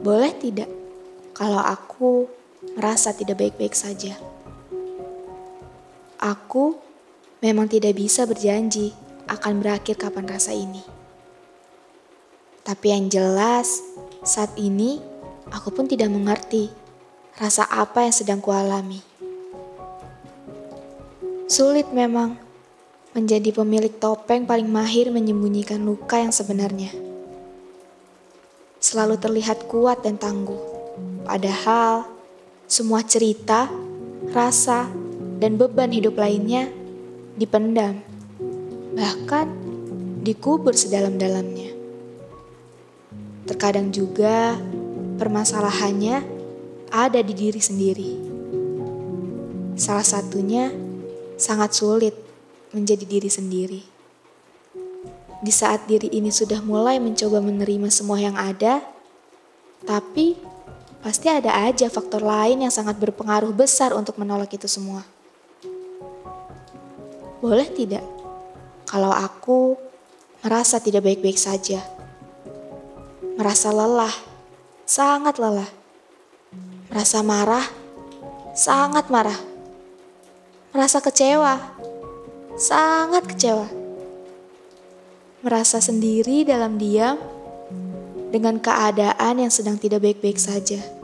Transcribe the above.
Boleh tidak kalau aku merasa tidak baik-baik saja? Aku memang tidak bisa berjanji akan berakhir kapan rasa ini. Tapi yang jelas, saat ini aku pun tidak mengerti rasa apa yang sedang kualami. Sulit memang menjadi pemilik topeng paling mahir menyembunyikan luka yang sebenarnya. Selalu terlihat kuat dan tangguh, padahal semua cerita, rasa, dan beban hidup lainnya dipendam, bahkan dikubur sedalam-dalamnya. Terkadang juga permasalahannya ada di diri sendiri. Salah satunya sangat sulit menjadi diri sendiri. Di saat diri ini sudah mulai mencoba menerima semua yang ada, tapi pasti ada aja faktor lain yang sangat berpengaruh besar untuk menolak itu semua. Boleh tidak kalau aku merasa tidak baik-baik saja? merasa lelah, sangat lelah, merasa marah, sangat marah, merasa kecewa, sangat kecewa, merasa sendiri dalam diam dengan keadaan yang sedang tidak baik-baik saja.